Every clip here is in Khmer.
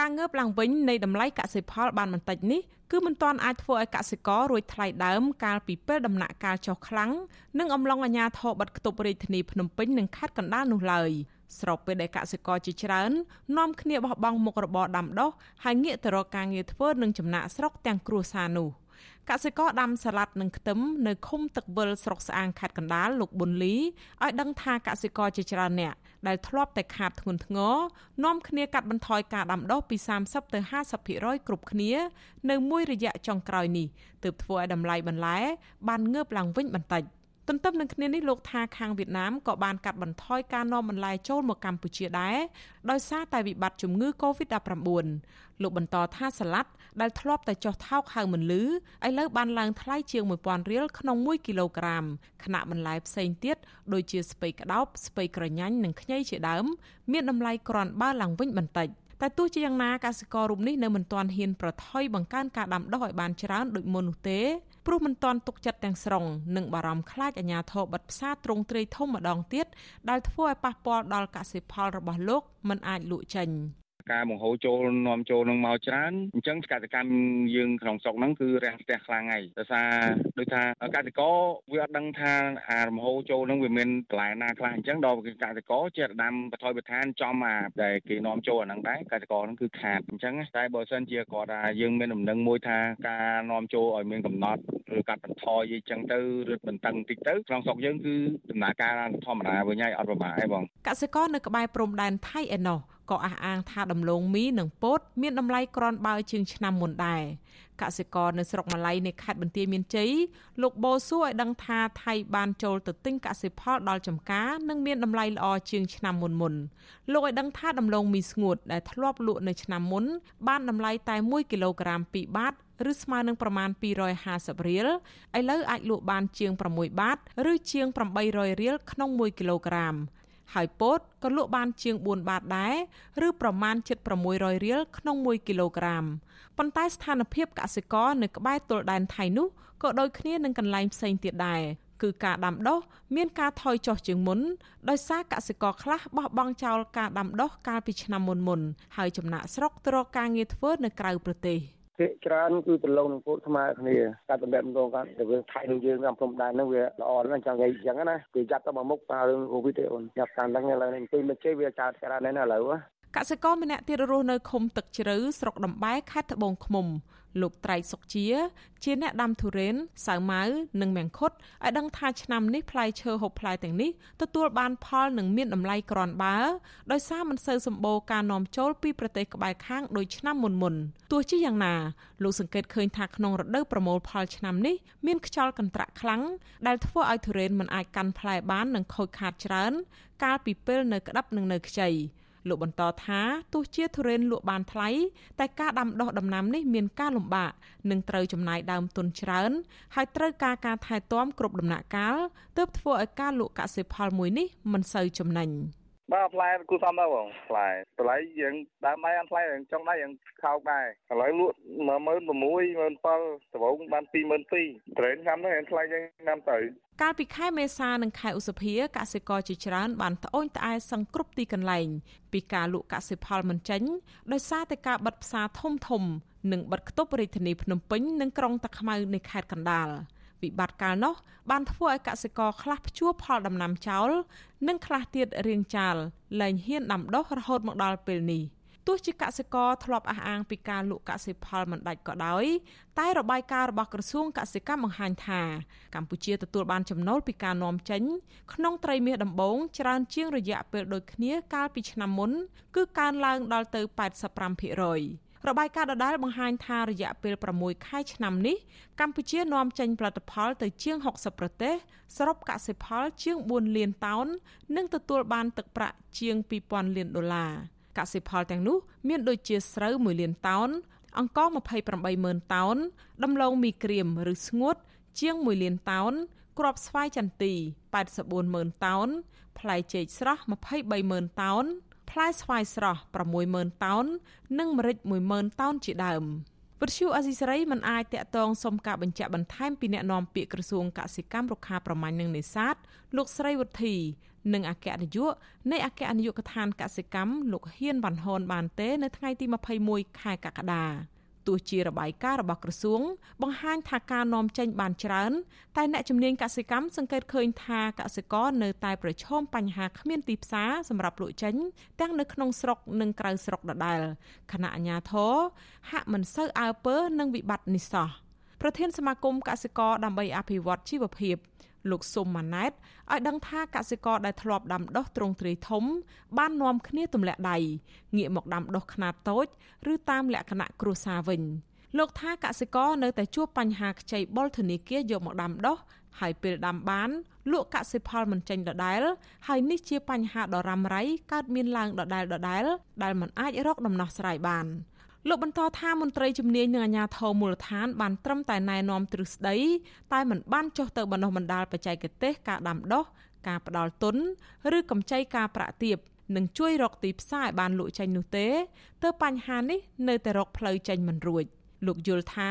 ការងើបឡើងវិញនៃតម្លៃកសិផលបានបន្តិចនេះគឺមិនទាន់អាចធ្វើឲ្យកសិកររួចថ្លៃដើមកាលពីពេលដំណាក់កាលចុះខ្លាំងនិងអំឡុងអាជ្ញាធរបិទគប់រាជធានីភ្នំពេញនិងខេត្តកណ្ដាលនោះឡើយស្របពេលដែលកសិករជាច្រើននាំគ្នាបោះបង់មុខរបរដាំដុះហើយងាកទៅរកការងារធ្វើនឹងចំណាក់ស្រុកទាំងគ្រួសារនោះ កសិករដាំសាឡាត់និងខ្ទឹមនៅឃុំទឹកវិលស្រុកស្អាងខេត្តកណ្ដាលលោកប៊ុនលីឲ្យដឹងថាកសិករជាច្រើនអ្នកដែលធ្លាប់តែខាតធ្ងន់ធ្ងរនាំគ្នាកាត់បន្ថយការដាំដុះពី30ទៅ50%គ្រប់គ្នានៅមួយរយៈចុងក្រោយនេះទើបធ្វើឲ្យតម្លៃបន្លែបានងើបឡើងវិញបន្តិច។ ទន្ទឹមនឹងគ្នានេះលោកថាខាងវៀតណាមក៏បានកាត់បន្ថយការនាំបន្លែចូលមកកម្ពុជាដែរដោយសារតែវិបត្តិជំងឺ Covid-19 លោកបន្តថាសាឡាត់ដែលធ្លាប់តែចុះថោកហៅមិនលឺឥឡូវបានឡើងថ្លៃជាង1000រៀលក្នុង1គីឡូក្រាមខណៈបន្លែផ្សេងទៀតដូចជាស្ពៃក្តោបស្ពៃក្រញាញ់និងខ្ញីជាដើម មានតម្លៃក្រាន់បើឡើងវិញបន្តិចតែទោះជាយ៉ាងណាកសិកររូបនេះនៅមិនទាន់ហ៊ានប្រថុយបង្កើនការដាំដុះឲ្យបានច្រើនដូចមុននោះទេ ព្រោះមិនទាន់ទុកចិត្តទាំងស្រុងនិងបារម្ភខ្លាចអាញាធរបិទផ្សារទ្រង់ទ្រាយធំម្ដងទៀតដែលធ្វើឲ្យប៉ះពាល់ដល់កសិផលរបស់លោកមិនអាចលក់ចេញ។ ការបង្ហូរចូលនាំចូលនឹងមកច្រើនអញ្ចឹងកសិកម្មយើងក្នុងស្រុកហ្នឹងគឺរាំងស្ទះខ្លាំងហើយដោយសារដូចថាកសិករវាអត់ដឹងថាអាបង្ហូរចូលហ្នឹងវាមានបន្លែណាខ្លះអញ្ចឹងដល់កសិករចេះដាំបថយបឋានចំអាដែលគេនាំចូលអាហ្នឹងដែរកសិករហ្នឹងគឺខាតអញ្ចឹងតែបើសិនជាគាត់ថាយើងមានដំណឹងមួយថាការនាំចូលឲ្យមានកំណត់ឬកាត់បន្ថយអីចឹងទៅរឹតបន្តឹងតិចទៅក្នុងស្រុកយើងគឺដំណើរការធម្មតាវិញហើយអត់ប្រមាថអីបងកសិករនៅក្បែរព្រំដែនថៃឯណោះ ក៏អះអាងថាដំឡូងមីនិងពោតមានតម្លៃក្រាន់បើជាងឆ្នាំមុនដែរកសិករនៅស្រុកម៉ាឡៃនៃខេត្តបន្ទាយមានជ័យលោកបូសួរឲ្យដឹងថាថៃបានចូលទៅទិញកសិផលដល់ចំការនិងមានតម្លៃល្អជាងឆ្នាំមុនមុនលោកឲ្យដឹងថាដំឡូងមីស្ងួតដែលធ្លាប់លក់នៅឆ្នាំមុនបានតម្លៃតែ1គីឡូក្រាម2បាតឬស្មើនឹងប្រមាណ250រៀលឥឡូវអាចលក់បានជាង6បាត ឬជាង800រៀលក្នុង1គីឡូក្រាម ហើយពោតក៏លក់បានជាង4បាតដែរឬប្រមាណជិត600រៀលក្នុង1គីឡូក្រាមប៉ុន្តែស្ថានភាពកសិករនៅក្បែរទល់ដែនថៃនោះក៏ដូចគ្នានឹងកន្លែងផ្សេងទៀតដែរគឺការដាំដុះមានការថយចុះជាងមុនដោយសារកសិករខ្លះបោះបង់ចោលការដាំដុះកាលពីឆ្នាំមុនមុនហើយចំណាក់ស្រុកទៅរកការងារធ្វើនៅក្រៅប្រទេស។ ភាគច្រើនគឺប្រឡងនឹងពោតស្មើគ្នាការតំបែតម្ដងកាន់តែយើងថៃនឹងយើងតាមព្រំដែនហ្នឹងវាល្អណាស់ចង់និយាយអញ្ចឹងណាគេចាប់ទៅមកមុខតាមរឿងកូវីដទេអូនចាប់តាមហ្នឹងឥឡូវនេះពេលមកជ័យវាកើតច្រើនណាស់ឥឡូវកសិករម្នាក់ទៀតរស់នៅឃុំទឹកជ្រៅស្រុកដំបែខេត្តត្បូងឃ្មុំ លោកត្រៃសុកជា ជាអ្នកដាំទុរេនសាវម៉ាវនិងមៀងខុតឲ្យដឹងថាឆ្នាំនេះផ្លែឈើហូបផ្លែទាំងនេះទទួលបានផលនិងមានតម្លៃក្រាន់បើដោយសារមិនសូវសម្បូរការនាំចូលពីប្រទេសក្បែរខាងដូចឆ្នាំមុនមុនទោះជាយ៉ាងណាលោកសង្កេតឃើញថាក្នុងរដូវប្រមូលផលឆ្នាំនេះមានខ្យល់កន្ត្រាក់ខ្លាំងដែលធ្វើឲ្យទុរេនមិនអាចកាន់ផ្លែបាននិងខូចខាតច្រើន កាលពីពេលនៅក្តាប់និងនៅខ្ចី លោកបន្តថាទោះជាទុរេនលក់បានថ្លៃតែការដាំដុះដំណាំនេះមានការលំបាកនិងត្រូវចំណាយដើមទុនច្រើន ហើយត្រូវការការថែទាំគ្រប់ដំណាក់កាលទើបធ្វើឲ្យការលក់កសិផលមួយនេះមិនសូវចំណេញ។ បាទផ្លែគូសំដែរបងផ្លែតម្លៃយើងដើមដៃអានផ្លែយើងចង់ដៃយើងខោកដែរឥឡូវលក់16000 17000ដំបូងបាន22000ត្រេនឆ្នាំនេះអានផ្លែយើងណាំទៅកាលពីខែមេសានិងខែឧសភាកសិករជាច្រើនបានត្អូញត្អែសង្គ្រប់ទីកន្លែង ពីការលក់កសិផលមិនចេញដោយសារតែការបិទផ្សារធំធំ និងបិទគប់រាជធានីភ្នំពេញនិងក្រុងតាខ្មៅនៃខេត្តកណ្ដាល។ វិបត្តិកាលនោះបានធ្វើឲ្យកសិករខ្លះភ្ជួរផលដំណាំចោល និងខ្លះទៀតរៀងចាលលែងហ៊ានដាំដុះរហូតមកដល់ពេលនេះទោះជាកសិករធ្លាប់អះអាងពីការលក់កសិផលមិនដាច់ក៏ដោយ តែរបាយការណ៍របស់ក្រសួងកសិកម្មបង្ហាញថាកម្ពុជាទទួលបានចំណូលពីការនាំចេញ ក្នុងត្រីមាសដំបូងច្រើនជាងរយៈពេលដូចគ្នាកាលពីឆ្នាំមុន គឺកើនឡើងដល់ទៅ85% របាយការណ៍ដដែលបង្ហាញថារយៈពេល6ខែឆ្នាំនេះកម្ពុជានាំចេញផលិតផលទៅជាង60ប្រទេសសរុបកសិផលជាង4លានតោននិងទទួលបានទឹកប្រាក់ជាង2000លានដុល្លារកសិផលទាំងនោះមានដូចជាស្រូវ1លានតោនអង្ករ28ម៉ឺនតោនដំឡូងមីក្រៀមឬស្ងួត ជាង1លានតោនគ្រាប់ស្វាយចន្ទី84ម៉ឺនតោនផ្លែចេកស្រស់23ម៉ឺនតោន ផ្លែស្វាយស្រស់60000តោននិងម្រេច10000តោនជាដើមវិទ្យុអេស៊ីសរ៉ៃមិនអាចតាក់ទងសុំការបញ្ជាក់បន្ថែមពីអ្នកនាំពាក្យក្រសួងកសិកម្មរុក្ខាប្រមាញ់និងនេសាទលោកស្រីវុធីនិងអគ្គនាយកនៃអគ្គនាយកដ្ឋានកសិកម្មលោកហ៊ានវ៉ាន់ហនបានទេនៅថ្ងៃទី21ខែកក្កដា ទោះជារបាយការណ៍របស់ក្រសួង បង្ហាញថាការនាំចេញបានច្រើន តែអ្នកជំនាញកសិកម្មសង្កេតឃើញថាកសិករនៅតែប្រឈមបញ្ហាគ្មានទីផ្សារសម្រាប់លក់ចេញ ទាំងនៅក្នុងស្រុកនិងក្រៅស្រុកដដែលខណៈអាជ្ញាធរហាក់មិនសូវអើពើនឹងវិបត្តិនេះសោះប្រធានសមាគមកសិករដើម្បីអភិវឌ្ឍជីវភាព លោកសុំម៉ាណែតឲ្យដឹងថាកសិករដែលធ្លាប់ដាំដុះទ្រង់ទ្រាយធំ បាននាំគ្នាទម្លាក់ដៃងាកមកដាំដុះខ្នាតតូច ឬតាមលក្ខណៈគ្រួសារវិញលោកថាកសិករនៅតែជួបបញ្ហាខ្ចីបុលធនាគារយកមកដាំដុះហើយពេលដាំបានលក់កសិផលមិនចេញដដែលហើយនេះជាបញ្ហាដ៏រ៉ាំរ៉ៃកើតមានឡើងដដែលដដែលដែលមិនអាចរកដំណោះស្រាយបាន លោកបន្តថាមន្ត្រីជំនាញនិងអាជ្ញាធរមូលដ្ឋានបានត្រឹមតែណែនាំទ្រឹស្ដីតែមិនបានចុះទៅបណ្ដុះបណ្ដាលបច្ចេកទេសការដាំដុះការផ្ដាល់ទុនឬកម្ចីការប្រាក់ទាបនិងជួយរកទីផ្សារឲ្យបានលក់ចេញនោះទេទើបបញ្ហានេះនៅតែរកផ្លូវចេញមិនរួចលោកយល់ថា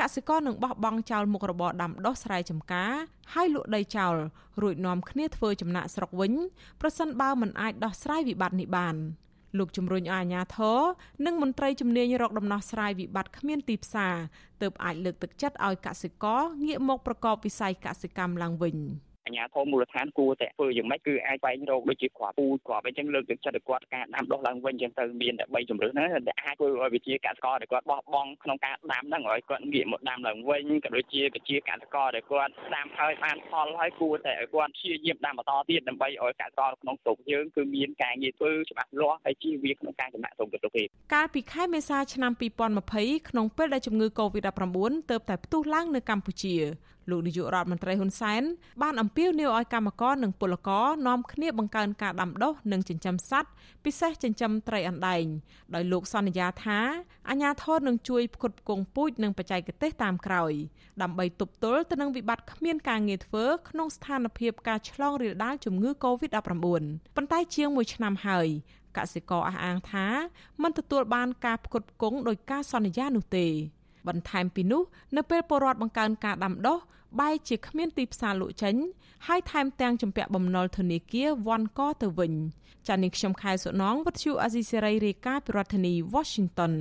កសិករនឹងបោះបង់ចោលមុខរបរដាំដុះស្រែចម្ការហើយលក់ដីចោលរួចនាំគ្នាធ្វើចំណាក់ស្រុកវិញប្រសិនបើមិនអាចដោះស្រាយវិបត្តិនេះបាន។ លោកជំរុញឲ្យអាជ្ញាធរនិងមន្ត្រីជំនាញរកដំណោះស្រាយវិបត្តិគ្មានទីផ្សារទើបអាចលើកទឹកចិត្តឲ្យកសិករងាកមកប្រកបវិស័យកសិកម្មឡើងវិញ។ អាជ្ញាធរមូលដ្ឋានគួរតែធ្វើយ៉ាងម៉េចគឺអាចបែងរោគដូចជាគ្រាប់ពូគ្រាប់អីចឹងលើកទឹកចិត្តគាត់ការដាំដុះឡើងវិញចឹងទៅមានតែ3ជំរើសហ្នឹងដែលអាចធ្វើឲ្យវិជាកសិករដែលគាត់បោះបង់ក្នុងការដាំហ្នឹងឲ្យគាត់ងាកមកដាំឡើងវិញក៏ដូចជាវិជាកសិករដែលគាត់ដាំហើយបានផលហើយគួរតែឲ្យគាត់ព្យាយាមដាំបន្តទៀតដើម្បីឲ្យកសិករក្នុងស្រុកយើងគឺមានការងារធ្វើច្បាស់លាស់ហើយជាវាក្នុងការចំណាក់ស្រុកទៅទៀតកាលពីខែមេសាឆ្នាំ2020ក្នុងពេលដែលជំងឺ Covid-19 ទើបតែផ្ទុះឡើងនៅកម្ពុជា លោកនាយករដ្ឋមន្ត្រីហ៊ុនសែនបានអំពាវនាវឲ្យកម្មករនិងពលករនាំគ្នាបង្កើនការដាំដុះនិងចិញ្ចឹមសត្វពិសេសចិញ្ចឹមត្រីអណ្ដែងដោយលោកសន្យាថាអាជ្ញាធរនឹងជួយផ្គត់ផ្គង់ពូជនិងបច្ចេកទេសតាមក្រោយដើម្បីទប់ទល់ទៅនឹងវិបត្តិគ្មានការងារធ្វើក្នុងស្ថានភាពការឆ្លងរាលដាលជំងឺ Covid-19 ប៉ុន្តែជាង1ឆ្នាំហើយកសិករអះអាងថាមិនទទួលបានការផ្គត់ផ្គង់ដោយការសន្យានោះទេ បន្ថែមពីនោះនៅពេលពលរដ្ឋបង្កើនការដាំដុះបែរជាគ្មានទីផ្សារលក់ចេញហើយថែមទាំងជំពាក់បំណុលធនាគារវ៉ាន់កទៅវិញចា៎នាងខ្ញុំខែសុណងវັດឈូអាស៊ីសេរីរាយការណ៍ពីរដ្ឋធានី Washington